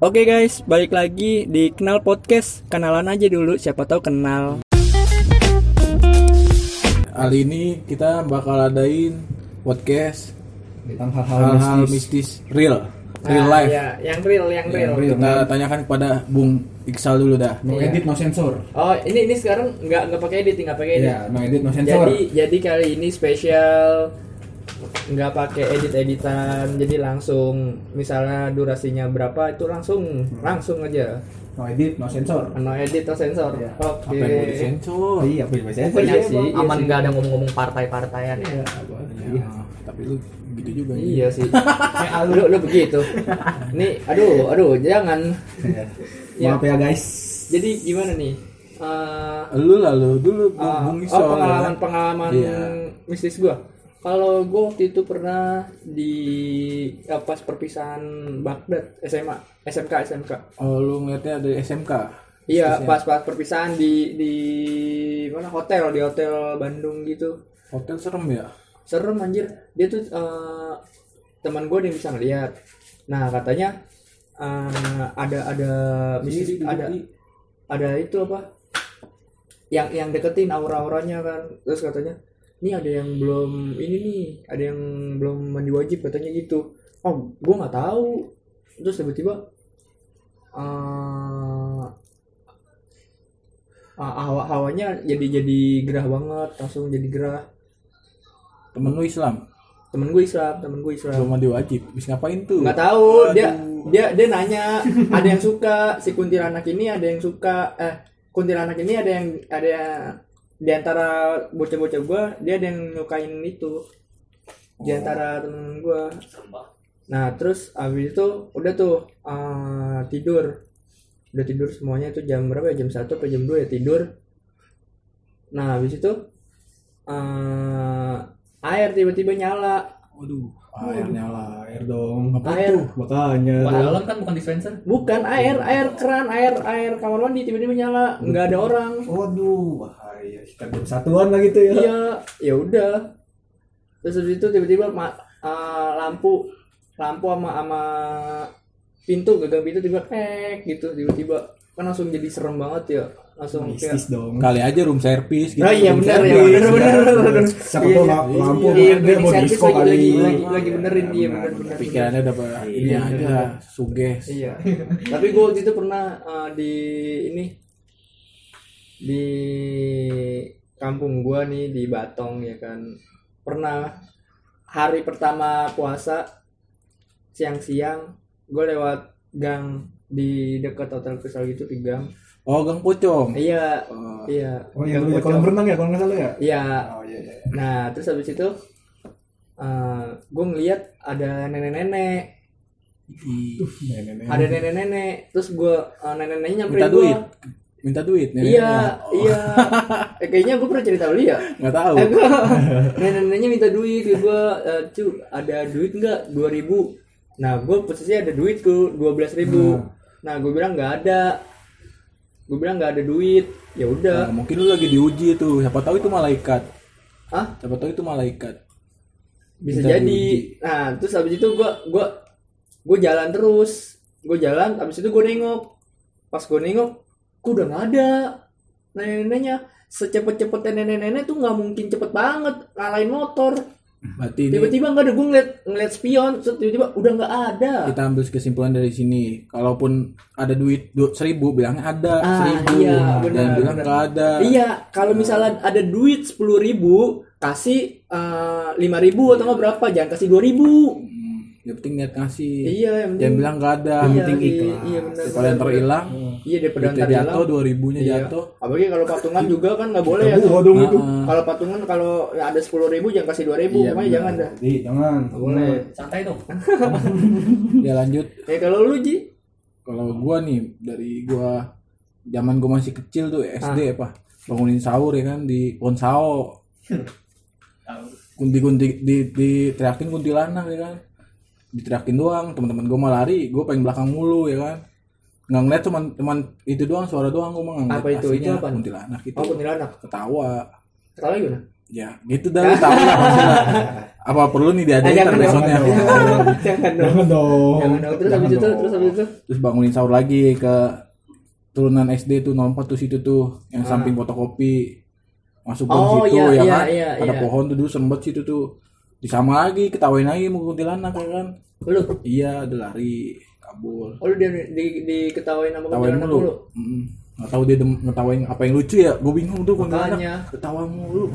Oke guys, balik lagi di Kenal Podcast. Kenalan aja dulu, siapa tahu kenal. Kali ini kita bakal adain podcast tentang hal-hal mistis. mistis real, real Nah, life. ya, yang real, yang real. real. Kita tanyakan kepada Bung Iksal dulu dah. No Iya. edit, no sensor. Oh, ini ini sekarang nggak nggak pakai edit, nggak pakai edit. Iya, no edit, no sensor. Jadi jadi kali ini spesial nggak pakai edit editan jadi langsung misalnya durasinya berapa itu langsung langsung aja No edit, no sensor. no edit atau sensor Iya. oke Apa yang mau disensor? iya, apa yang sensor? Iya, sih, iya aman nggak ada ngomong-ngomong partai-partaian ya. Iya. Ya, tapi lu gitu juga nih. iya sih lu lu begitu nih aduh aduh jangan Iya. Ya. Maaf ya guys. jadi gimana nih Eh, Lu lalu dulu Bung oh pengalaman ya. pengalaman Iya. mistis gua kalau gua waktu itu pernah di ya, pas perpisahan Baghdad SMA SMK SMK Oh, lu ngeliatnya dari SMK. iya pas pas perpisahan di di mana hotel di hotel Bandung gitu. Hotel serem ya? serem anjir. Dia tuh eh, teman gue yang bisa ngeliat. Nah katanya eh, ada ada Diri, ada ada itu apa? Yang yang deketin aura-auranya kan. Terus katanya ini ada yang belum ini nih ada yang belum mandi wajib katanya gitu oh gue nggak tahu terus tiba-tiba eh ah, hawa hawanya jadi jadi gerah banget langsung jadi gerah Temen lu Islam. temen gue Islam temen gue Islam Belum mandi wajib. Bisa ngapain tuh? nggak tahu dia Aduh. dia dia nanya ada yang suka si kuntilanak ini ada yang suka eh kuntilanak ini ada yang ada yang di antara bocah-bocah gua dia ada yang nyukain itu di antara temen gua nah terus abis itu udah tuh eh, tidur udah tidur semuanya itu jam berapa ya jam satu atau jam 2 ya tidur nah habis itu eh, air tiba-tiba nyala Waduh, air nyala. Air dong. Apa Air. tuh? Makanya. Dalam kan bukan dispenser. Bukan air, air keran, air air kamar mandi tiba-tiba nyala, nggak ada orang. Waduh, bahaya. Kan jam satuan lah gitu ya. Iya, ya udah. Terus habis itu tiba-tiba ma- eh, lampu lampu sama sama pintu gagang pintu tiba kek gitu tiba-tiba kan langsung jadi serem banget ya langsung kayak Mistis dong. Kali aja room service gitu. Oh iya Room benar ya benar benar benar. Siapa Iya, tahu iya. la- lampu Iya, dia mau disco lagi, kali. lagi, lagi, lagi benerin iya benar benar. Pikirannya udah apa? Ini Iya, aja suges. Iya. Tapi gue waktu itu pernah eh, di ini di kampung gua nih di Batong ya kan. Pernah hari pertama puasa siang-siang gue lewat gang di dekat hotel Kristal gitu di gang. Oh, Gang Pocong. Iya, Oh, iya. Oh iya, Gang ya, kolam renang ya kalau nggak salah ya. Iya. Oh iya iya. Nah, terus habis itu gue ngeliat ada nenek-nenek Ih, Nenek-nenek. ada nenek-nenek terus gue nenek-neneknya nyamperin duit. Minta duit nih. iya iya. Eh, kayaknya gue pernah cerita lu ya? Enggak tahu. Eh, gua- nenek-neneknya minta duit ke gue eh, cu ada duit nggak? Dua ribu. Nah gue posisinya ada duit tuh dua belas ribu. Nah gue bilang nggak ada. Gue bilang nggak ada duit. Ya Nah, udah mungkin lu lagi diuji tuh. Siapa tahu itu malaikat. ah Siapa tahu itu malaikat. bisa Minta jadi. diuji. nah terus habis itu gue gue gue jalan terus. Gue jalan habis itu gue nengok. Pas gue nengok kok udah nggak ada nenek-neneknya secepet-cepetnya nenek-nenek tuh nggak mungkin cepet banget ngalahin motor Berarti tiba-tiba nggak ada gue ngeliat ngeliat spion tiba-tiba udah nggak ada kita ambil kesimpulan dari sini. Kalaupun ada duit du- seribu, bilangnya ada Ah, seribu. iya, Jangan benar, bilang nggak ada. iya kalau misalnya ada duit sepuluh ribu kasih lima ribu atau nggak berapa jangan kasih dua ribu yang penting niat ngasih. iya yang penting bilang nggak ada. iya, Yang penting iya, ikhlas. iya benar Daripada yang terhilang, iya daripada ntar jatuh dua ribunya Iya. jatuh. apalagi kalau patungan juga kan nggak boleh ya tuh. Buah dong itu. Ah, kalau patungan kalau ada sepuluh ribu jangan kasih dua ribu Iya, makanya jangan dah Jadi jangan. Boleh Santai dong. ya lanjut. ya kalau lu ji Kalau gua nih dari gua zaman gua masih kecil tuh SD apa bangunin sahur ya kan di pohon sao kunti-kunti di di teriakin kuntilanak ya kan diteriakin doang teman-teman gua mah lari gua pengen belakang mulu ya kan? Nggak ngeliat cuman cuman itu doang suara doang gua mah nggak Apa itu? aslinya, Itu apaan? kuntilanak itu. Oh kuntilanak. Ketawa. Ketawa gimana? Ya gitu dah lu tahu lah apa perlu nih diadain ntar besoknya? jangan dong. Jangan dong. jangan dong. Terus habis itu terus habis itu? Terus bangunin sahur lagi ke turunan SD tuh 04 tuh situ tuh yang Ah. samping fotokopi. Masuk Oh, situ iya, ya iya, kan? iya, ada iya. pohon tuh dulu sembet situ tuh disama lagi ketawain lagi mau kuntilanak ya kan? Lu? Iya udah lari kabur. Oh lu dia di sama ketawain kuntilanak mulu. mulu? Mm. nggak tahu dia dem- ngetawain apa yang lucu ya? Gue bingung tuh kuntilanak. Ketawa mulu.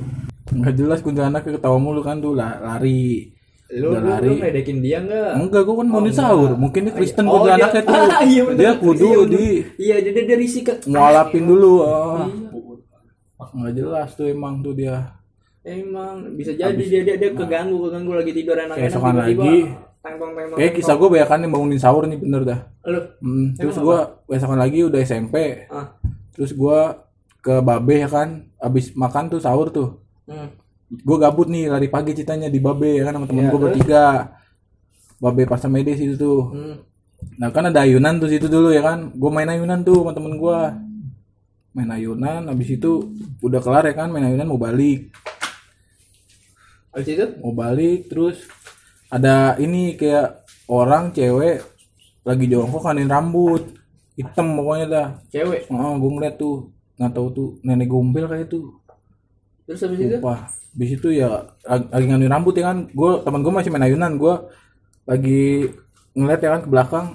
Nggak jelas kuntilanak ketawa mulu kan tuh lah lari. Lu Udah lu, lari. lu ngedekin dia enggak enggak gue kan mau sahur. Mungkin dia Kristen Oh, kuntilanaknya dia- tuh. Ah, iya bener. dia kudu Iya, di. iya jadi dia risih ke ngualapin dulu ah. Iya. nggak jelas tuh emang tuh dia emang bisa jadi dia dia dia keganggu keganggu lagi tidur enak-enak tiba-tiba lagi. tangkong tangkong. kayak kisah gue banyak kan yang bangunin sahur nih bener dah. Lu? Hmm, terus gue besokan lagi udah SMP ah. Terus gue ke babe ya kan abis makan tuh sahur tuh. Hmm. gue gabut nih lari pagi ceritanya di babe ya kan sama temen Iya, gue bertiga. Babe pas Medes itu tuh. Hmm. nah kan ada ayunan tuh situ dulu ya kan. Gue main ayunan tuh sama temen gue main ayunan habis itu udah kelar ya kan main ayunan mau balik habis itu mau balik terus ada ini kayak orang cewek lagi jongkok kanin rambut hitam pokoknya dah cewek oh gue ngeliat tuh nggak tahu tuh nenek gombel kayak tuh terus habis itu Wah, habis itu ya lag- lagi nganuin rambut ya kan. Gue teman gue masih main ayunan. Gue lagi ngeliat ya kan ke belakang.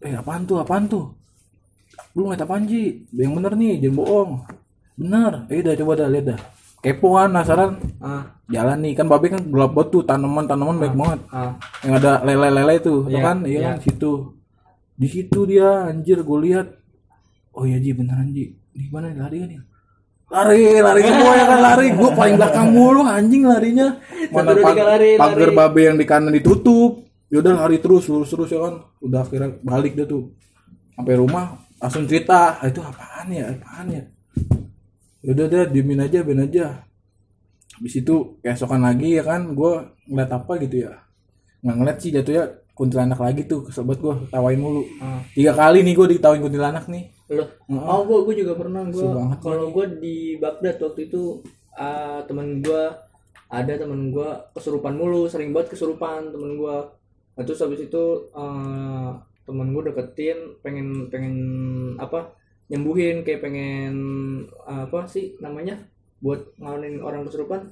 Eh apaan tuh? Apaan tuh? Lu ngeliat apaan Ji? Yang bener nih, jangan bohong. Bener. Eh udah coba dah lihat dah. Kepo kan, penasaran. ah Jalan nih kan babe kan gelap banget tuh tanaman-tanaman baik banget. ah Yang ada lele-lele itu, tuh kan? Iya iya. kan situ. Di situ dia anjir gue lihat. Oh iya Ji beneran Ji. Di mana lari kan ya? Lari, lari semua ya kan lari. Gue paling belakang mulu anjing larinya. Mana pag- lari, pagar babe yang di kanan ditutup. Yaudah lari terus, lurus terus ya kan. Udah akhirnya balik dia tuh. Sampai rumah langsung cerita, "Ah, itu apaan ya? Apaan ya? Yaudah deh, diemin aja, ben aja. Habis itu keesokan lagi ya kan, gue ngeliat apa gitu ya. Nggak ngeliat sih jatuhnya kuntilanak lagi tuh, banget gue, tawain mulu. ah Tiga kali nih gue ditawain kuntilanak nih. lu Heeh. oh gua juga pernah banget kalau gua di Baghdad waktu itu ah, temen gua ada temen gua kesurupan mulu sering banget kesurupan temen gua nah, terus habis itu ah, temen gua deketin pengen pengen apa nyembuhin kayak pengen apa sih namanya buat ngalamin orang kesurupan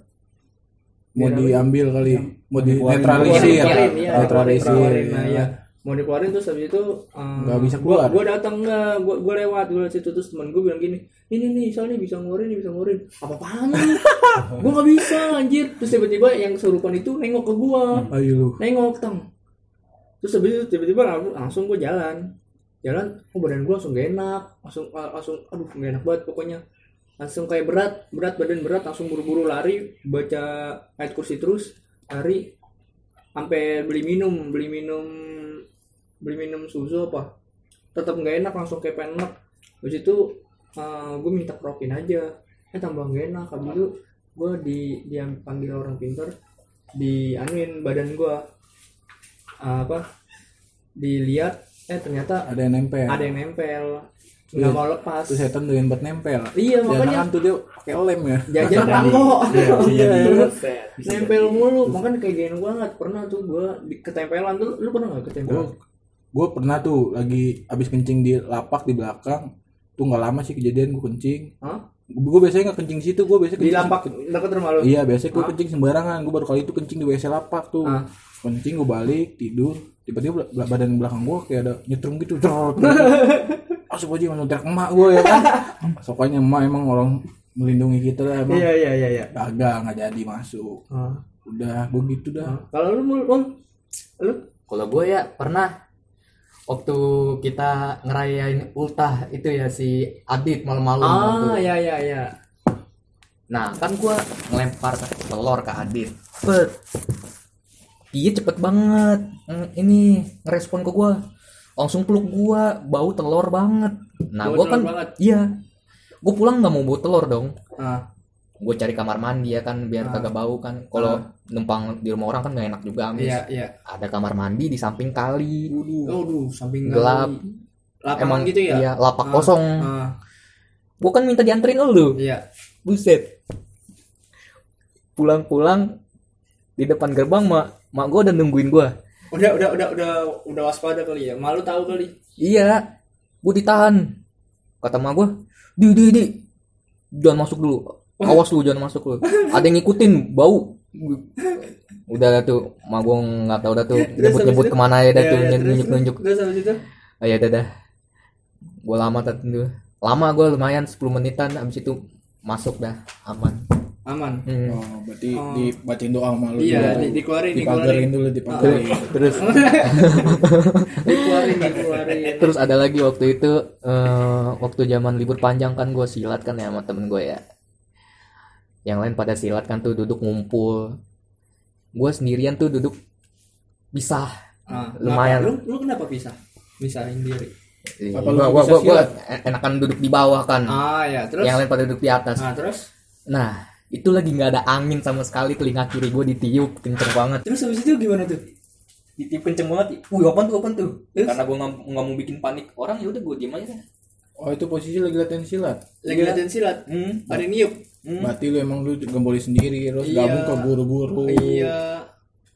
Mau Biar apa? diambil kali, mau dikeluarin. dinetralisir. Iya, Netralisir. nah, iya. mau dikeluarin terus habis itu Nggak bisa gua, keluar. gua datang nggak gua, gua lewat gua lewat situ terus teman gua bilang gini ini nih soalnya bisa ngeluarin bisa ngeluarin apa lu gua nggak bisa anjir terus tiba-tiba yang kesurupan itu nengok ke lu. nengok tang terus habis itu tiba-tiba langsung, langsung gua jalan jalan oh badan gua langsung gak enak langsung ah, langsung aduh gak enak banget pokoknya. Langsung kayak berat berat badan berat langsung buru-buru lari baca ayat kursi terus lari sampai beli minum beli minum beli minum susu apa. Tetap nggak enak langsung kayak enak habis itu gue minta kerokin aja. Eh tambah nggak enak. Habis itu gue di dia panggil orang pintar di anuin badan gue apa? Dilihat eh ternyata Ada yang nempel. ada yang nempel nggak mau lepas Terus setan doyan buat nempel. iya Jangan makanya kan tuh dia pakai lem ya. jajan pangko Iya, iya. nempel mulu makanya kayak gini banget pernah tuh gue di ketempelan tuh lu pernah nggak ketempelan Gue pernah tuh lagi abis kencing di lapak di belakang. Tuh nggak lama sih kejadian gue kencing. Hah? Gue biasanya nggak kencing situ, gue biasanya di kencing lapak dekat rumah lu Iya, biasanya gue kencing sembarangan. Gue baru kali itu kencing di WC lapak tuh. Kencing gue balik tidur, tiba-tiba badan belakang gue kayak ada nyetrum gitu. Cerot. Masuk aja langsung teriak emak gue ya kan. Sokanya emak emang orang melindungi kita lah emang. iya iya iya iya Gagal nggak jadi masuk. Ah. Udah, gue gitu dah. Ah. kalau lu mul lu Kalau gue ya pernah waktu kita ngerayain ultah itu ya si Adit malam-malam ah waktu. iya iya iya Nah kan gue ngelempar telur ke Adit. Bet. Iya cepet banget. Ini ngerespon ke gue. Langsung peluk gue, bau telur banget. Nah Bau gue kan, banget. iya. Gue pulang nggak mau bawa telur dong. ah Gue cari kamar mandi ya kan, biar Ah. kagak bau kan. Kalau numpang di rumah orang kan gak enak juga amis. iya iya Ada kamar mandi di samping kali. Aduh, samping Gelap. kali. Emang gitu ya Iya, lapak Ah. kosong. ah Gue kan minta dianterin lu. iya Buset. Pulang-pulang di depan gerbang mak mak gue udah nungguin gue Udah udah udah udah udah waspada kali ya. Malu tahu kali. iya gue ditahan. Kata mak gue di di di jangan masuk dulu. Awas lu jangan masuk lu. Ada yang ngikutin bau. Udah dah tuh mak gue nggak tahu dah tuh nyebut nyebut ke mana ya dah tuh nunjuk nunjuk oh ya dah gue lama tuh. Lama gue lumayan 10 menitan abis itu masuk dah aman aman. Hmm. Oh, berarti dibacain doa sama lu. Iya, dulu. di, dikeluarin, dikeluarin. dulu, dipagerin. terus Dikeluarin, dikeluarin. terus ada lagi waktu itu eh, waktu zaman libur panjang kan gue silat kan ya sama temen gue ya yang lain pada silat kan tuh duduk ngumpul gue sendirian tuh duduk pisah Ah, Lumayan. Lu, lu kenapa pisah? Pisahin diri. Apa lu gua, gua, bisa gua, gua enakan duduk di bawah kan Ah ya, terus. yang lain pada duduk di atas Nah, terus nah itu lagi nggak ada angin sama sekali telinga kiri gue ditiup kenceng banget terus habis itu gimana tuh? ditiup kenceng banget wih apa tuh apa tuh karena gue nggak nggak mau bikin panik orang ya udah gue diem aja Oh, itu posisi lagi latihan silat. Lagi latihan silat. hmm. Ada yang niup. Berarti lu emang lu juga boleh sendiri terus Iya. gabung ke guru-guru. Iya.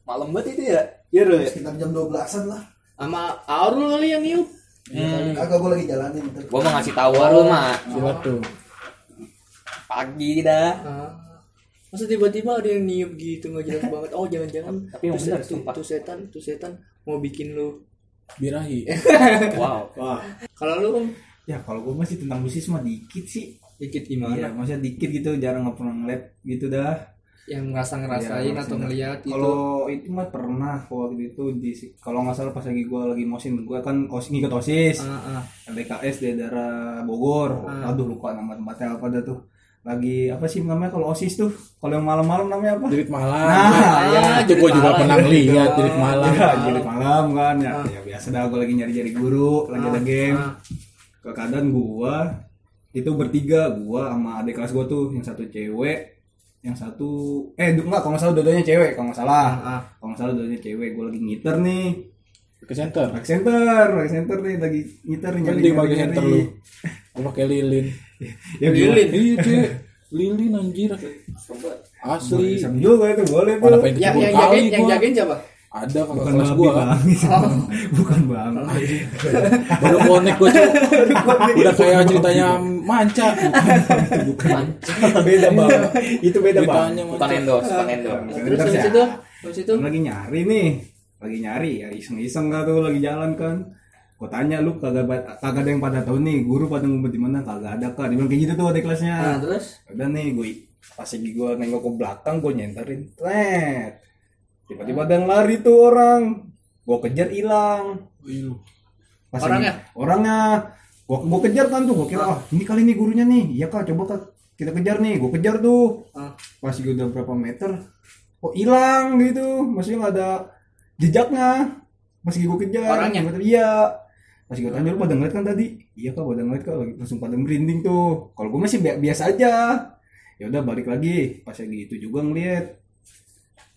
malam banget itu ya Iya dong. sekitar jam 12-an lah Sama Arul kali yang niup. hmm. kagak gue lagi jalanin gue mau ngasih tahu lu mah Silat tuh. pagi dah Ah. Masa tiba-tiba ada yang niup gitu nggak jelas banget. Oh jangan-jangan Tapi tuh, benar, tuh, sumpah. tuh setan, tuh setan mau bikin lu. Birahi. wow Wah, Kalau lu Om, ya kalau gue masih tentang bisnis mah dikit sih. dikit Iya, gimana? maksudnya dikit gitu, jarang nggak pernah ngeliat gitu dah. Yang ngerasa ngerasain Iya, atau ngeliat itu. Kalau itu mah pernah waktu itu di kalau nggak salah pas lagi gue lagi mosin gue kan os ngikut osis Ah, ah. LDKS di daerah Bogor. Ah. Aduh lupa nama tempatnya apa dah tuh. Lagi apa sih namanya kalau osis tuh? Kalau yang malam-malam namanya apa? Jerit malam. Nah, ya, itu gue juga pernah lihat jerit malam. Ya, jadi malam kan ya, ya biasa dah gue lagi nyari-nyari guru, lagi ada game. ah. Ke keadaan gua itu bertiga, gua sama adik kelas gua tuh, yang satu cewek, yang satu eh enggak kalau nggak salah dua-duanya cewek, kalau nggak salah. Ah, ah. Kalau nggak salah dua-duanya cewek, gua lagi ngiter nih. Ke center. Back center, back center nih lagi ngiter nih Mending pakai center lu. Pakai lilin. Ya? Lilin. Iya, cuy. Lilin anjir. Asli. Bisa juga itu boleh tuh. Yang yang jagain, yang jagain siapa? Ada kakak Bukan kelas gua kan. bang, bukan bang. Baru konek gua cuy. Udah kayak ceritanya manca. Bukan. beda bang. Itu beda bang. Bukan manca. endos bukan endos Terus habis itu, habis itu. lagi nyari nih lagi nyari ya iseng-iseng gak tuh lagi jalan kan Gue tanya lu kagak kagak ada yang pada tahu nih guru pada ngumpet di mana? Kagak ada kan dia bilang kayak gitu tuh adik Nah, kelasnya terus? Udah nih gue pas lagi gue nengok ke belakang gue nyenterin Tret. tiba-tiba ada yang lari tuh orang. Gue kejar hilang. Pas Orangnya? lagi- orangnya gue gue kejar kan tuh gue kira ah ini kali nih gurunya nih. Iya kak coba kak. Kita kejar nih. Gue kejar tuh. Ah. pas gue udah berapa meter kok hilang gitu. Maksudnya nggak ada jejaknya. Pas gue kejar Orangnya? Iya pas gue tanya lu pada ngeliat kan tadi iya kak pada ngeliat kak lagi langsung pada merinding tuh kalau gue masih bi- biasa aja ya udah balik lagi pas lagi itu juga ngeliat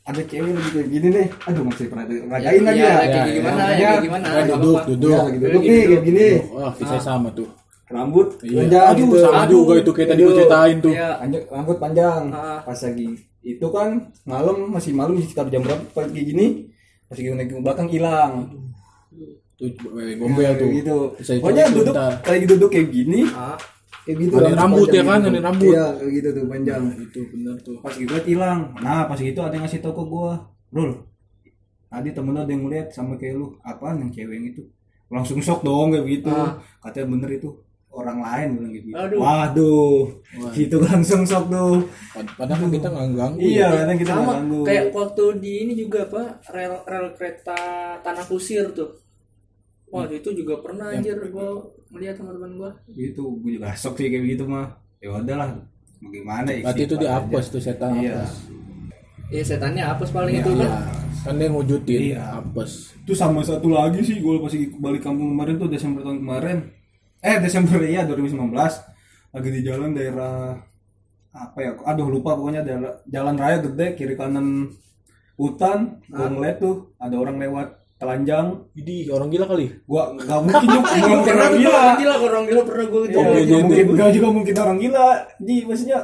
ada cewek lagi kayak gini nih aduh masih pernah ngadain lagi Iya, ya kayak Ya, gimana, ya, ya, kayak gimana? Ya, duduk, duduk. Iya, lagi duduk nih kayak gini Wah, kisah sama tuh. rambut Iya, panjang aduh, gitu. sama juga itu kayak tadi gue Aduh. ceritain tuh. Iya. Rambut panjang Ah. pas lagi itu kan malam masih malam sekitar jam berapa pagi gini pas lagi naik ke belakang hilang gombel tuh. Kayak gitu pokoknya duduk kayak duduk kayak gini Ah, kayak gitu Ada rambut ya kan, gitu. ada rambut. iya kayak gitu tuh panjang Itu bener tuh. pas gitu hilang nah pas gitu ada yang ngasih tau ke gua Rul tadi temen lu ada yang ngeliat sama kayak lu apaan yang cewek yang itu langsung shock dong kayak gitu Ah. katanya bener itu orang lain bilang gitu Aduh. waduh itu langsung shock tuh Pad- Padahal kan kita nggak ganggu. iya ya. kadang kita nggak sama ganggu kayak waktu di ini juga apa rel rel kereta tanah kusir tuh wah itu juga pernah anjir gua melihat teman-teman gua gitu gue juga shock sih kayak gitu mah ya udahlah bagaimana ya Berarti itu dihapus aja. tuh setan iya hapus. iya setannya apes paling Iya. itu kan Iya. Kan dia ngujutin Iya. hapus. itu sama satu lagi sih gue pas lagi balik kampung kemarin tuh Desember tahun kemarin eh Desember ya 2019 lagi di jalan daerah apa ya aduh lupa pokoknya daerah jalan raya gede kiri kanan hutan gue ngeliat tuh ada orang lewat telanjang. Widih, orang gila kali. gua nggak mungkin juga pernah orang gila. Gila gila orang gila pernah gua itu Iya, iya, iya, mungkin nggak juga mungkin orang gila. Ji maksudnya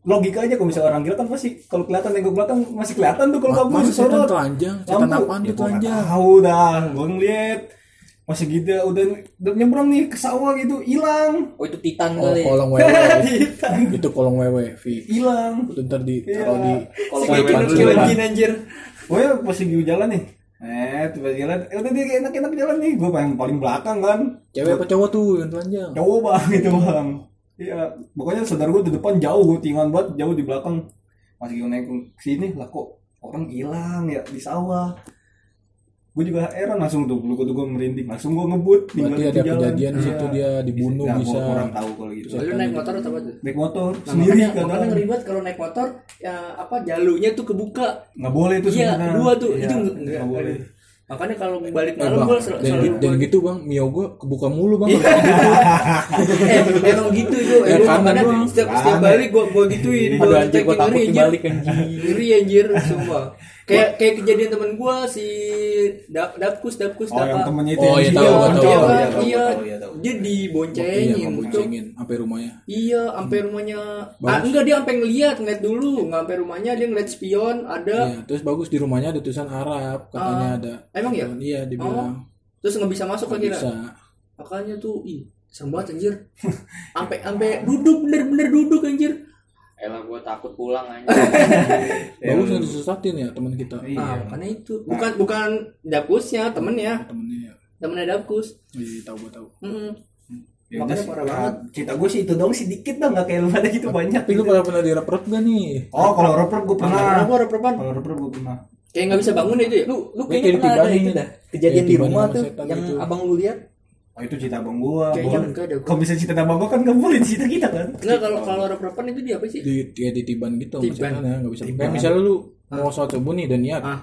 logika aja kalau misalnya orang gila kan pasti kalau kelihatan nengok belakang masih kelihatan tuh kalau kamu setan sorot. telanjang setan apaan Ya, tuh gua telanjang tahu dah gue ngeliat. Masih gitu udah, udah nyebrang nih ke sawah gitu hilang. Oh itu Titan oh kali. kolong wewe. Itu kolong wewe hilang. Itu ntar di Kalau Kayak wewe gitu, kecil. lagi anjir. oh ya pas lagi jalan nih eh tiba jalan. Eh, udah dia enak-enak jalan nih. Gue paling paling belakang kan. Cewek apa cowok tuh yang telanjang cowok bang itu bang. Iya. Pokoknya saudara gue di depan jauh tinggal banget jauh di belakang. Masih gue naik ke sini lah kok orang hilang ya di sawah gue juga heran langsung tuh lu tuh gue merinding langsung gue ngebut tinggal berarti di ada jalan. kejadian di Iya. situ dia dibunuh Nggak, bisa gua kurang tahu kalau gitu Lu naik motor atau apa tuh? naik motor Nah, sendiri makanya, kan makanya ngeri banget kalau naik motor ya apa jalurnya tuh kebuka. nggak boleh itu Iya, sebenarnya dua tuh Iya, itu nggak enggak boleh Makanya kalau balik Eh, malam bang, gua sel- dan, selalu dan gitu bang mio gue kebuka mulu bang eh, emang gitu itu Ya, emang makanya setiap setiap balik gua gua gituin Aduh gua anjir gua cekin takut ngeri, anjir. dibalik anjir. ngeri anjir sumpah kayak kayak kejadian temen gua si Dap, Dapkus Dapkus oh yang temennya itu Oh, iya, tahu. Iya, Tahu, kan? iya, tahu, iya. iya. Dia iya diboncengin, nggak Cuk. boncengin sampai rumahnya Iya, sampai rumahnya. Ah, enggak dia sampai ngeliat, ngeliat dulu, nggak sampai rumahnya dia ngeliat spion ada. Iya, terus bagus di rumahnya ada tulisan Arab katanya Ah, ada emang ya? iya dibilang Terus nggak bisa masuk lagi bisa Makanya tuh, ih, serem banget anjir. Sampai sampai duduk bener-bener duduk anjir. Elah gua takut pulang aja. bagus nggak disesatin ya teman kita Iya. Ah, makanya itu. Bukan bukan Dapkusnya, temennya. temennya ya Temennya Dapkus. iya tahu gue tahu Mm-mm. Ya Makanya parah ya, banget. cerita gue sih itu dong sedikit dong nggak kayak lu pada gitu banyak tapi lu pernah pernah di rep gak nih oh kalau rapper gue pernah Apa reprepan? kalau rapper gue pernah Kayak nggak bisa bangun itu ya? Lu lu Kayak kayaknya pernah ada itu dah. Kejadian di rumah tuh yang gitu. abang lu lihat. Oh itu cerita abang gue Kayaknya enggak ada. kalau bisa cerita abang gue kan nggak boleh cerita kita kan Enggak kalau kalau reprepan itu dia apa sih? di kayak ditiban gitu sama Tiban. setan ya nggak bisa Tiban. kayak misalnya lu mau sholat subuh nih dan niat Ah.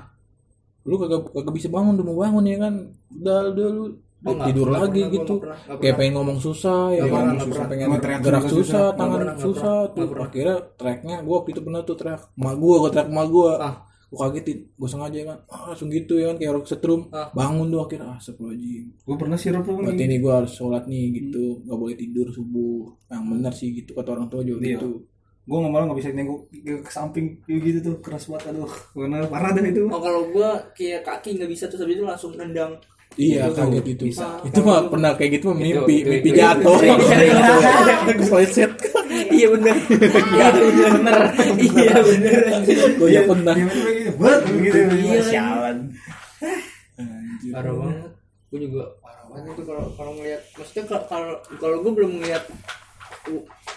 lu kagak kagak bisa bangun udah mau bangun ya kan udah udah lu Oh, tidur lagi pernah, gua gitu pernah, kayak pengen ngomong susah ya kan susah pernah. pengen gerak susah, tangan susah tuh akhirnya tracknya gua waktu itu pernah tuh track emak gua gua track emak gua Ah. Gua kagetin gua sengaja kan ah, langsung gitu ya kan kayak orang setrum Ah. bangun tuh akhirnya ah astagfirullahaladzim gue pernah sih rapper berarti ini gua harus sholat nih gitu nggak boleh tidur subuh yang benar sih gitu kata orang tua juga Iya. gitu gue nggak malah nggak bisa nengok ke, ke samping kayak gitu tuh keras banget aduh benar parah dah itu Oh kalau gua kayak kaki nggak bisa terus habis itu langsung nendang. Iya Itu kaget itu. bisa. Itu mah pernah kayak gitu mah mimpi, itu- mimpi itu- jatuh. itu- Kepleset. Iya bener. Iya bener. Iya bener. Gue ya pernah. Iya, bener gitu buat gitu Iya. sialan. Parah banget. Gue juga parah banget itu kalau kalau ngelihat. Maksudnya kalau kalau kalau gue belum ngelihat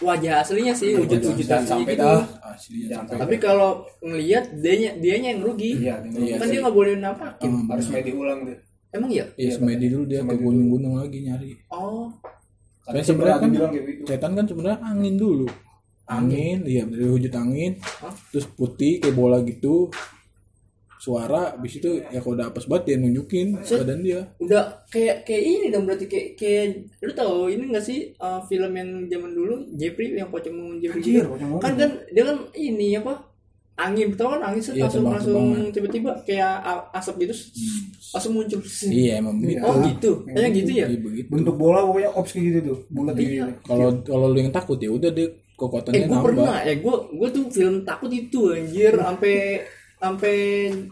wajah aslinya sih wujud wujud aslinya sampai gitu. dah. Asli jangan sampai. Tapi kalau ngelihat dianya dianya yang rugi. iya Iya kan dia nggak boleh nampakin. Hmm, harus main diulang deh Emang iya? Iya semedi dulu dia ke gunung-gunung lagi nyari. Oh. Kan sebenarnya kan gitu setan kan sebenarnya angin dulu. Angin, iya dari wujud angin. Hah? Terus putih kayak bola gitu. Suara, habis itu ya kalau udah apes banget dia nunjukin badan dia. udah kayak kayak ini dong berarti kayak kayak lu tahu ini enggak sih uh, film yang zaman dulu Jeffrey yang pocong Jeffrey Anjir, gitu? kan kan dia kan ini apa angin tau kan angin Iya, langsung langsung tiba-tiba kayak asap gitu langsung muncul Iya emang begitu. oh gitu kayak gitu ya Iya begitu. bentuk bola pokoknya ops kayak gitu tuh bulat Iya. gitu Kalau kalau lu yang takut ya udah dia eh kekuatannya gue nambah. pernah eh gue gue tuh film takut itu anjir sampai sampai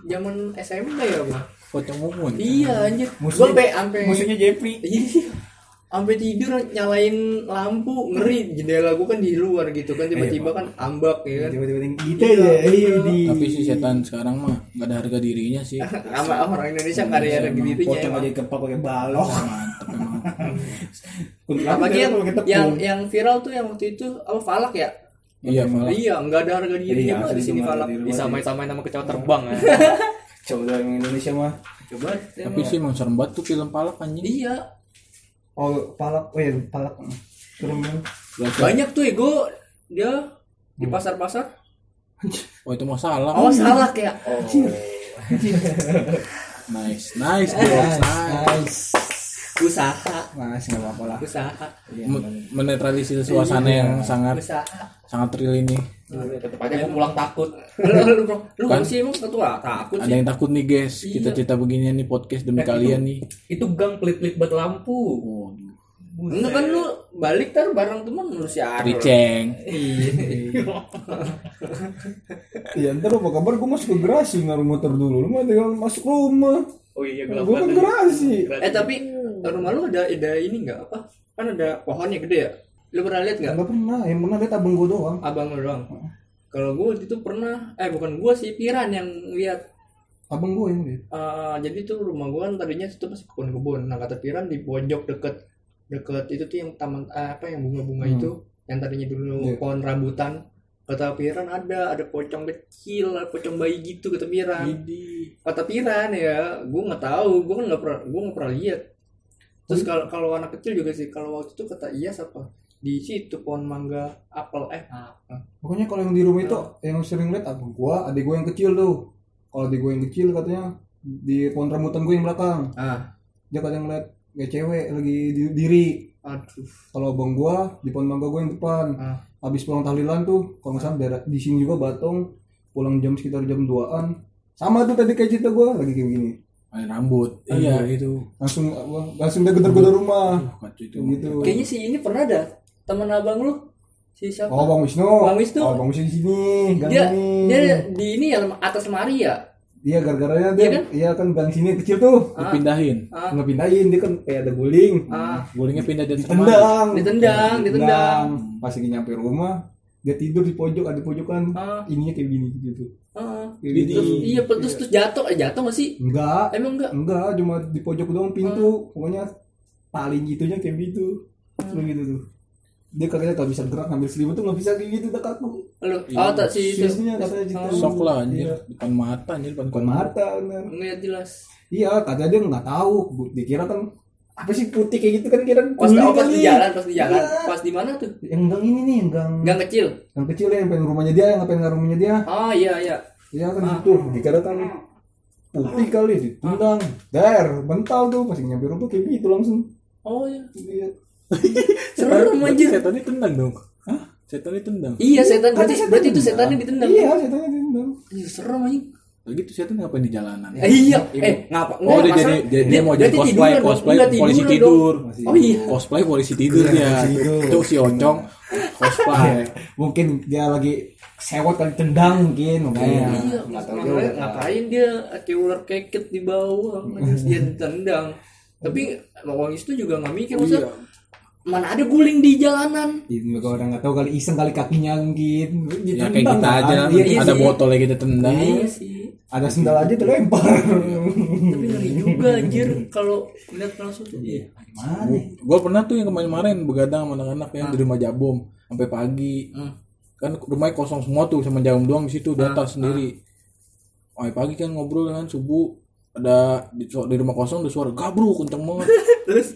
zaman SMP ya gua. Pocong mumun. iya anjir gue Musuhnya- sampai sampai musuhnya Jeffrey Iya. Sampai tidur nyalain lampu ngeri jendela gua kan di luar gitu kan tiba-tiba kan ambak ya kan. tiba-tiba gitu ya iya Tapi si setan sekarang mah gak ada harga dirinya sih. Sama orang Indonesia nggak ada yang dirinya. pocong aja kepak pakai balok Mantap emang. Apalagi yang yang yang viral tuh yang waktu itu apa Falak ya? Iya malah. Iya, nggak ada harga dirinya Iya, mah di sini Falak. Disamain-samain sama kecoa terbang ya. coba yang Indonesia mah Coba. Tapi sih emang serem banget tuh film palak anjing. Iya. Oh palak oh iya palak Berarti- Banyak tuh ego dia di pasar-pasar. Oh itu masalah. Oh, salah ya. Oh. Nice, nice, bro. nice. Usaha, mas nggak apa-apa lah usaha, Men- Menetralisir suasana yang sangat usaha. sangat real ini. Tetep aja gua pulang takut. Lu lu lu lu Kan? sih emang ketua takut Ada sih. yang takut nih guys. Kita Iya. cerita beginian nih podcast demi Eh, kalian nih. Itu gang pelit-pelit buat lampu. Oh, Enggak kan lu balik tar bareng temen lu si Aro. Riceng. Iya. Iya ntar apa kabar gue masuk ke garasi ngaruh motor dulu Lu mah tinggal masuk rumah Oh iya gelap Gue kan banget. garasi Eh tapi rumah lu ada ada ini enggak apa? Kan ada pohonnya gede ya. Lu pernah lihat nggak? Enggak pernah, yang pernah lihat abang gue doang Abang lu doang. Kalau gue waktu itu pernah, eh bukan gue sih, Piran yang lihat. Abang gue yang lihat Eh, jadi tuh rumah gue kan tadinya itu masih kebun-kebun. Nah kata Piran di pojok deket deket itu tuh yang taman eh, apa yang bunga-bunga Hmm. itu, yang tadinya dulu Iya. pohon rambutan. Kata Piran ada, ada pocong kecil, ada pocong bayi gitu kata Piran. Kata Piran ya, gue nggak tahu, gue kan nggak pernah, gue nggak pernah lihat. Terus kalau kalau anak kecil juga sih, kalau waktu itu kata Iyas apa? Di situ pohon mangga, apel, eh apa? Pokoknya kalau yang di rumah itu yang sering lihat abang gue, adik gue yang kecil tuh Kalau adik gue yang kecil katanya di pohon rambutan gue yang belakang Ah, Dia kadang ngeliat kayak cewek lagi di- diri aduh. Kalau abang gue di pohon mangga gue yang depan Ah. Habis pulang tahlilan tuh, kalau nggak salah daerah di sini juga Batong pulang jam sekitar jam 2an sama tuh tadi kayak cerita gue lagi kayak gini Main rambut. Iya itu. langsung apa, langsung dia gedor-gedor rumah Kacau itu. Gitu Kayaknya sih ini pernah ada teman abang lu si siapa? oh bang Wisnu Bang Wisnu. oh bang Wisnu di sini dia ini dia di ini ya atas lemari ya. Iya gara-garanya dia Iya kan? iya kan sini kecil tuh. Dipindahin. Ah, nggak pindahin dia kan kayak ada guling. Ah, Gulingnya pindah dari tempat. tendang ditendang, ditendang. pas lagi nyampe rumah dia tidur di pojok ada pojokan. Ah, ininya kayak gini gitu ah. Kayak Terus, gini. iya, terus terus jatuh, eh jatuh gak sih? enggak. Emang enggak? enggak cuma di pojok doang pintu. Pokoknya paling itunya kayak gitu. Terus gitu tuh dia katanya tak bisa gerak ngambil selimut tuh nggak bisa kayak gitu tak kaku Lu, oh tak si itu. Sisnya katanya gitu Sok lah anjir. Iya. Depan mata anjir. Depan bukan mata bener Ngeliat jelas. iya katanya dia nggak tahu dikira kan apa sih putih kayak gitu kan kira Pas, guling oh, pas di jalan, pas di jalan. Iya. Pas di mana tuh? yang gang ini nih yang gang Gang kecil. yang kecil ya yang pengen rumahnya dia yang pengen rumahnya dia Oh iya iya. iya kan gitu dikira kan putih kali ditendang der mental tuh pas nyampe rumah kayak gitu langsung Oh iya. Iya. Serem. Setan ini tendang dong. Hah? Setan ini tendang. Iya setan berarti setan berarti itu setannya ditendang. iya setannya ditendang Anjir, serem anjing. Lagi tuh setan ngapain di jalanan? Eh, iya, eh ngapa? Oh dia jadi dia, dia mau jadi cosplay cosplay polisi tidur. Oh iya. Cosplay polisi tidur Iya, dia. polisi tidur. Itu si Oncong cosplay. mungkin dia lagi sewot kali tendang mungkin makanya Iya, nggak tahu makanya ngapain dia kayak ular keket di bawah, dia ditendang. Tapi Bang itu juga nggak mikir masa mana ada guling di jalanan. kalau orang nggak tahu kali iseng kali kakinya mungkin Ya kayak kita aja iya, iya ada sih. botolnya kita tendang. Iya sih. ada sendal aja terlempar Tapi ngeri juga anjir kalau lihat langsung tuh. Iya. gimana Gue pernah tuh yang kemarin-kemarin begadang sama anak-anak yang di rumah Jabom sampai pagi. Hmm. Kan rumahnya kosong semua tuh sama Jabom doang di situ di atas sendiri. Sampai pagi kan ngobrol kan subuh ada di, di rumah kosong ada suara gabruk kenceng banget. Terus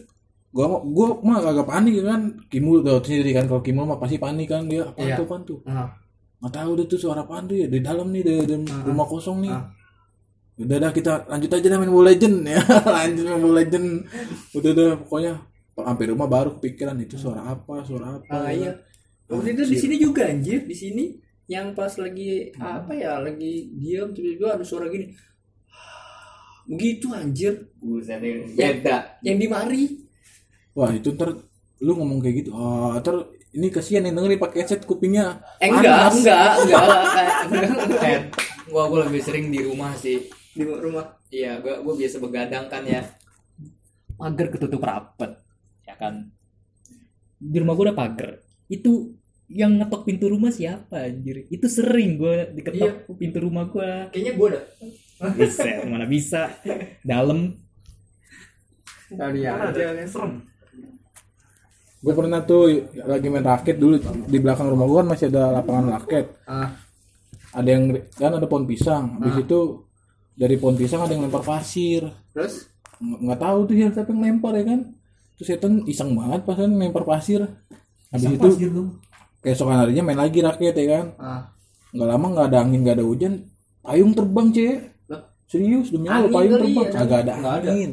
gua mah gua mah kagak panik kan kimul tau sendiri kan kalau kimul mah pasti panik kan dia apa Iya. tuh apaan tuh ah, nggak tahu deh tuh suara apaan tuh ya di dalam nih di, di rumah kosong nih Ah. udah dah kita lanjut aja dah main Mobile Legend ya lanjut main Mobile Legend udah dah pokoknya sampai rumah baru kepikiran itu suara apa suara apa ah ya iya. Waktu itu di sini juga anjir, di sini yang pas lagi apa ya, lagi diam tiba-tiba ada suara gini. Begitu anjir. Buset deh, Yang, beda. yang di mari. Wah itu ntar lu ngomong kayak gitu ah ntar ini kasihan yang dengerin pakai headset kupingnya Eh enggak, panas. enggak, enggak, enggak. Eh, gua gua lebih sering di rumah sih. Di rumah. Iya, gua gua biasa begadang kan ya. Pagar ketutup rapet, ya kan. Di rumah gua ada pagar. Itu yang ngetok pintu rumah siapa anjir? Itu sering gua diketok pintu rumah gua. Kayaknya gue dah. Bisa, mana bisa. Dalam Kali aja serem. Gue pernah tuh lagi main raket dulu di belakang rumah gue kan masih ada lapangan raket. Ah, ada yang kan ada pohon pisang. Habis itu dari pohon pisang ada yang lempar pasir. Terus? Nggak tahu tuh ya siapa yang lempar ya kan. Terus setan iseng banget pas kan lempar pasir. Habis itu keesokan harinya main lagi raket ya kan. Ah, nggak lama nggak ada angin nggak ada hujan payung terbang cek. Serius demi Allah Angin payung terbang. ya? kagak ada Nggak ada. angin.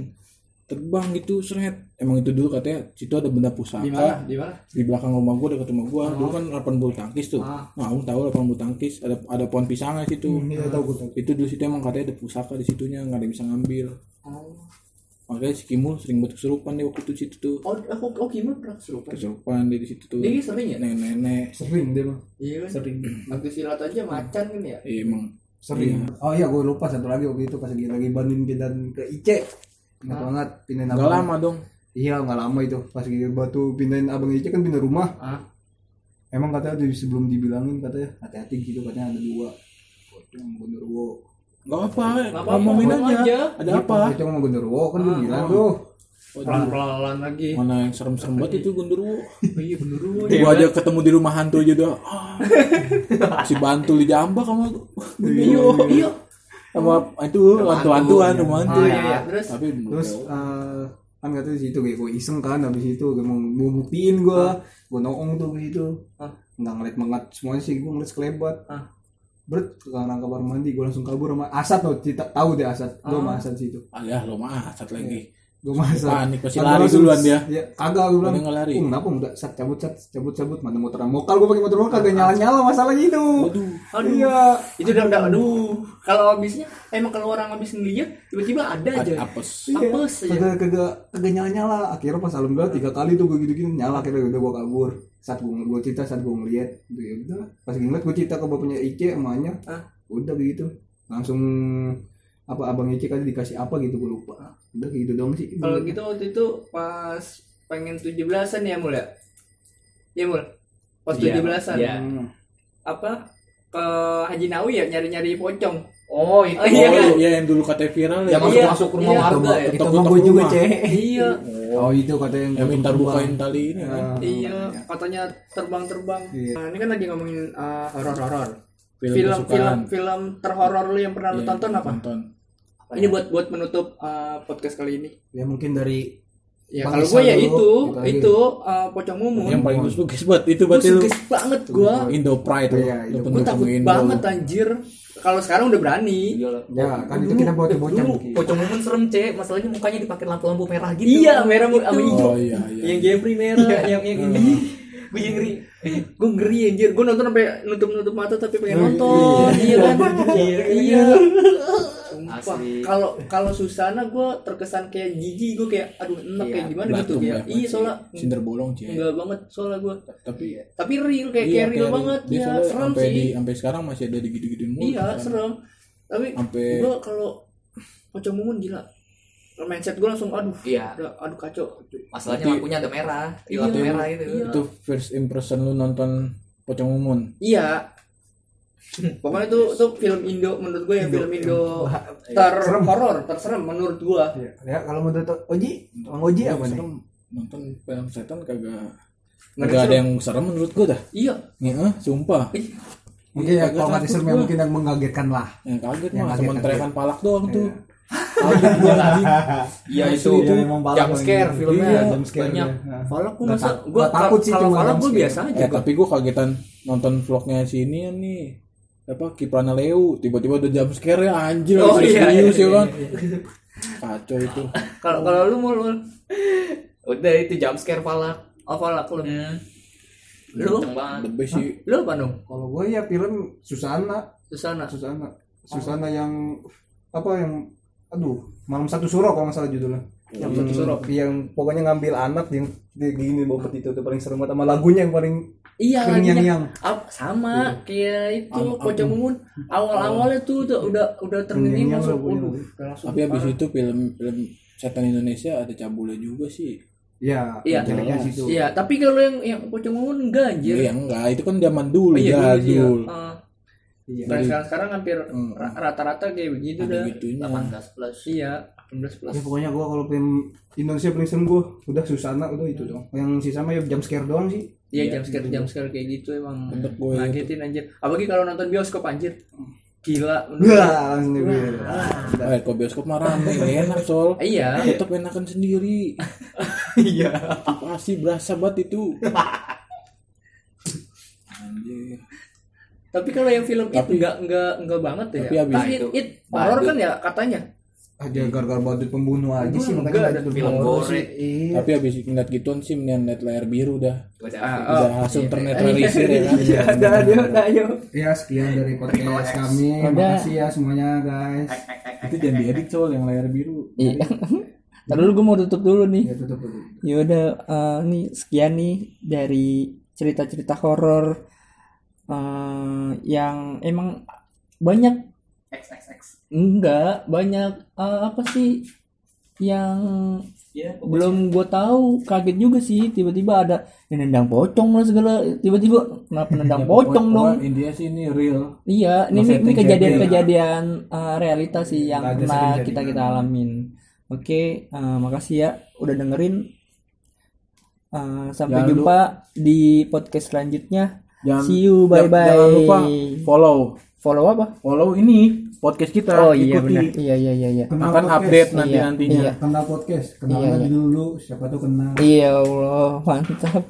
Terbang gitu seret emang itu dulu katanya situ ada benda pusaka. Di mana? Di mana? di belakang rumah gua dekat rumah gua. Dulu kan lapangan bulu tangkis tuh. Ah. nah aku tahu lapangan bulu tangkis ada ada pohon pisangnya situ. Iya tahu gue tahu itu dulu situ emang katanya ada pusaka di situnya nggak ada yang bisa ngambil. Oh. makanya si Kimul sering banget kesurupan deh waktu itu situ tuh. Oh, aku oh Kimul pernah kesurupan. kesurupan dia di situ tuh. Dia sering ya? nenek-nenek. Sering dia mah. Iya kan? sering. Waktu silat aja macan kan ya? Iya, emang. Sering. Oh iya gue lupa satu lagi waktu itu pas lagi lagi banding pindah ke IC Ingat banget pindahin nggak abang lama dong iya nggak lama itu pas lagi batu pindahin abang IC kan pindah rumah Ah. emang katanya di- sebelum dibilangin katanya hati-hati gitu katanya ada dua pocong genderuwo nggak apa ngomongin ngomong aja. aja. ada Iya, apa pocong sama genderuwo kan gue Ah, bilang ah. tuh Pelan-pelan lagi. mana yang serem-serem banget itu gundurwo Oh, iya lu. gua aja ketemu di rumah hantu aja udah ah. si bantul di jambak sama Iya, iya. sama itu hantu-hantuan rumah hantu Ah, iya, iya. Terus? tapi terus kan katanya di situ kayak gue iseng kan habis itu gue mau mau buktiin gue gue noong tuh gitu Ah. nggak ngeliat banget semuanya sih gue ngeliat sekelebat. Ah. Bert ke kamar kamar mandi gue langsung kabur sama Asad tuh tahu deh Asad. Gue sama Asad situ. Ah ya lo mah satu lagi gue sama Asad Panik, pasti Kan lari duluan dia. ya kagak gue bilang lari. "Oh, kenapa udah sat cabut cabut cabut mana motoran mokal gue pakai motor mokal kagak nyala nyala masalah gitu aduh Aduh. iya Itu udah udah aduh. Kalau habisnya emang kalau orang habis ngeliat tiba-tiba ada aja. apes Apes aja. kagak kagak kagak nyala nyala akhirnya pas alhamdulillah tiga kali tuh gue gitu gitu nyala akhirnya udah gue kabur saat gue gue cerita saat gue ngeliat gitu ya udah pas gue ngeliat gue cerita ke bapaknya Ice emaknya Ah. udah begitu langsung apa abang Ice kan dikasih apa gitu gue lupa udah gitu dong sih Kalau gitu waktu itu pas pengen 17-an ya mul ya? Iya mul. Pas Iya, 17-an. iya. Hmm. Apa ke Haji Nawi ya nyari-nyari pocong. Oh itu. Oh, iya kan? oh iya yang dulu KTP viral ya Yang masuk Iya, masuk rumah iya. warga ya. itu mah gue juga rumah. cek iya. oh itu katanya yang yang minta bukain tali ini kan. Iya, katanya terbang-terbang. Iya. Nah, ini kan lagi ngomongin uh, horor-horor. film, Film film film terhoror lu yang pernah lu Iya, tonton apa? tonton Ini buat buat menutup uh, podcast kali ini. ya mungkin dari Ya kalau gue ya itu gitu itu uh, pocong mumun. yang paling gue suka buat itu lu suges banget gue. Indo Pride Iya, lu Indo- Gue takut Indo banget anjir. Kalau sekarang udah berani. ya kan itu kita buat bocah Dulu pocong mumun serem cek, masalahnya mukanya dipakai lampu-lampu merah gitu. Iya, merah sama Itu. hijau. oh iya iya Yang Jeffrey merah, yang yang ini. Gue yang ngeri. Gue ngeri anjir. Gue nonton sampai nutup-nutup mata tapi pengen nonton. Iya kan? Iya. Sumpah. Asli. Kalau kalau Susana gue terkesan kayak gigi gue kayak aduh enak Iya, kayak gimana gitu ya. ya, Iya soalnya Cinder bolong cie enggak banget soalnya gue. tapi Tapi real kayak iya, kayak real kayak banget dia ya. Serem sampai sih. di sampai sekarang masih ada di gitu-gituin mulu Iya, kan. serem. Tapi sampai gue kalau pocong mumun gila. Mindset gue langsung aduh, Iya. udah, aduh kacau. Masalahnya Berarti- lampunya ada merah, Iya, lampu merah itu. iya. itu first impression lu nonton Pocong Mumun Iya. Pokoknya itu itu film Indo menurut gue yang film Indo terhoror, terserem menurut gue. ya, ya kalau menurut Oji Bang Oji apa nih serem nonton film setan kagak Nggak kagak ada serem. yang serem menurut gua dah Iya. nih eh, sumpah mungkin ya kalau takut diserem ya gua. mungkin yang mengagetkan lah yang kaget Yang mah cuma teriakan palak doang tuh Iya. gua anjing Iya itu. Iya, palak Jump scare filmnya Iya, jump scare banyak. Nah. Falak gue Nggak masa gue nggak takut sih, kalau cuma falak gue jumpscare. biasa aja. eh tapi gua kagetan nonton vlognya si ini ya nih apa Kiprana Leo tiba-tiba udah jump scare ya anjir Oh, serius iya, iya, ya iya, kan iya, kacau itu Kalau kalau lu mau lu Udah itu jump scare palak. oh falak lu. Hmm. Lu banget. the best sih lu apa dong? kalau gue ya film Susana Susana. Susana Susana yang apa yang aduh malam satu suro kalau nggak salah judulnya yang satu suro yang pokoknya ngambil anak yang di gini bawa peti itu paling serem banget sama lagunya yang paling Iya yang- yang. Sama kayak itu pocong mumun awal-awalnya tuh udah udah udah langsung lagunya. waduh tapi habis itu film film setan Indonesia ada cabulnya juga sih ya Iya. situ Iya, tapi kalau yang yang pocong mumun enggak anjir. Iya enggak, itu kan zaman dulu, Oh, iya, ya. jadul. Ah. Iya. Nah, sekarang sekarang hampir Hmm. ra- rata-rata kayak begitu dah. gitunya. 18 plus. Iya, 18 plus. Ya, pokoknya gua kalau film Indonesia paling serem gua udah Susana udah itu dong. Yang sisa mah ya jump scare doang sih. Iya, Iya, jam scare jam scare kayak gitu emang gue ngagetin anjir. Apalagi kalau nonton bioskop anjir. Gila. Wah, langsung. Eh, kok bioskop mah rame, enak sol. Iya. Tetap enakan sendiri. Iya. Pasti berasa banget itu. Anjir. Tapi kalau yang film itu enggak enggak enggak banget ya. Tapi Tapi itu it horor kan ya katanya. Aja gara-gara badut pembunuh aja sih makanya ada ada film gore. Iya. Tapi habis ngeliat gituan sih mendingan liat layar biru dah. Ah, Udah langsung ternetralisir ya kan. Iya, ada ayo. Ya sekian dari podcast kami. Ada. Makasih ya semuanya guys. Itu jangan diedit sol yang layar biru. Iya. Tadi dulu gue mau tutup dulu nih. Ya tutup tutup. Ya udah eh, nih sekian nih dari cerita-cerita horor eh, yang emang banyak enggak banyak eh, apa sih yang belum gue tahu kaget juga sih tiba-tiba ada yang nendang pocong lah segala tiba-tiba kenapa nendang pocong dong intinya sih ini real Iya, ini, ini, kejadian-kejadian uh, realita sih yang Ada pernah kita kita alamin. Oke, uh, makasih ya udah dengerin. Uh, sampai Jangan jumpa di podcast selanjutnya. Jangan- See you, bye bye. jangan lupa follow Follow apa? follow ini podcast kita Oh iya ikuti benar. Iya iya iya iya. Kenal akan podcast. update nanti Iya, nantinya iya. Kenal podcast, kenalan Iya, iya. dulu, siapa tuh kenal. Iya Allah, mantap.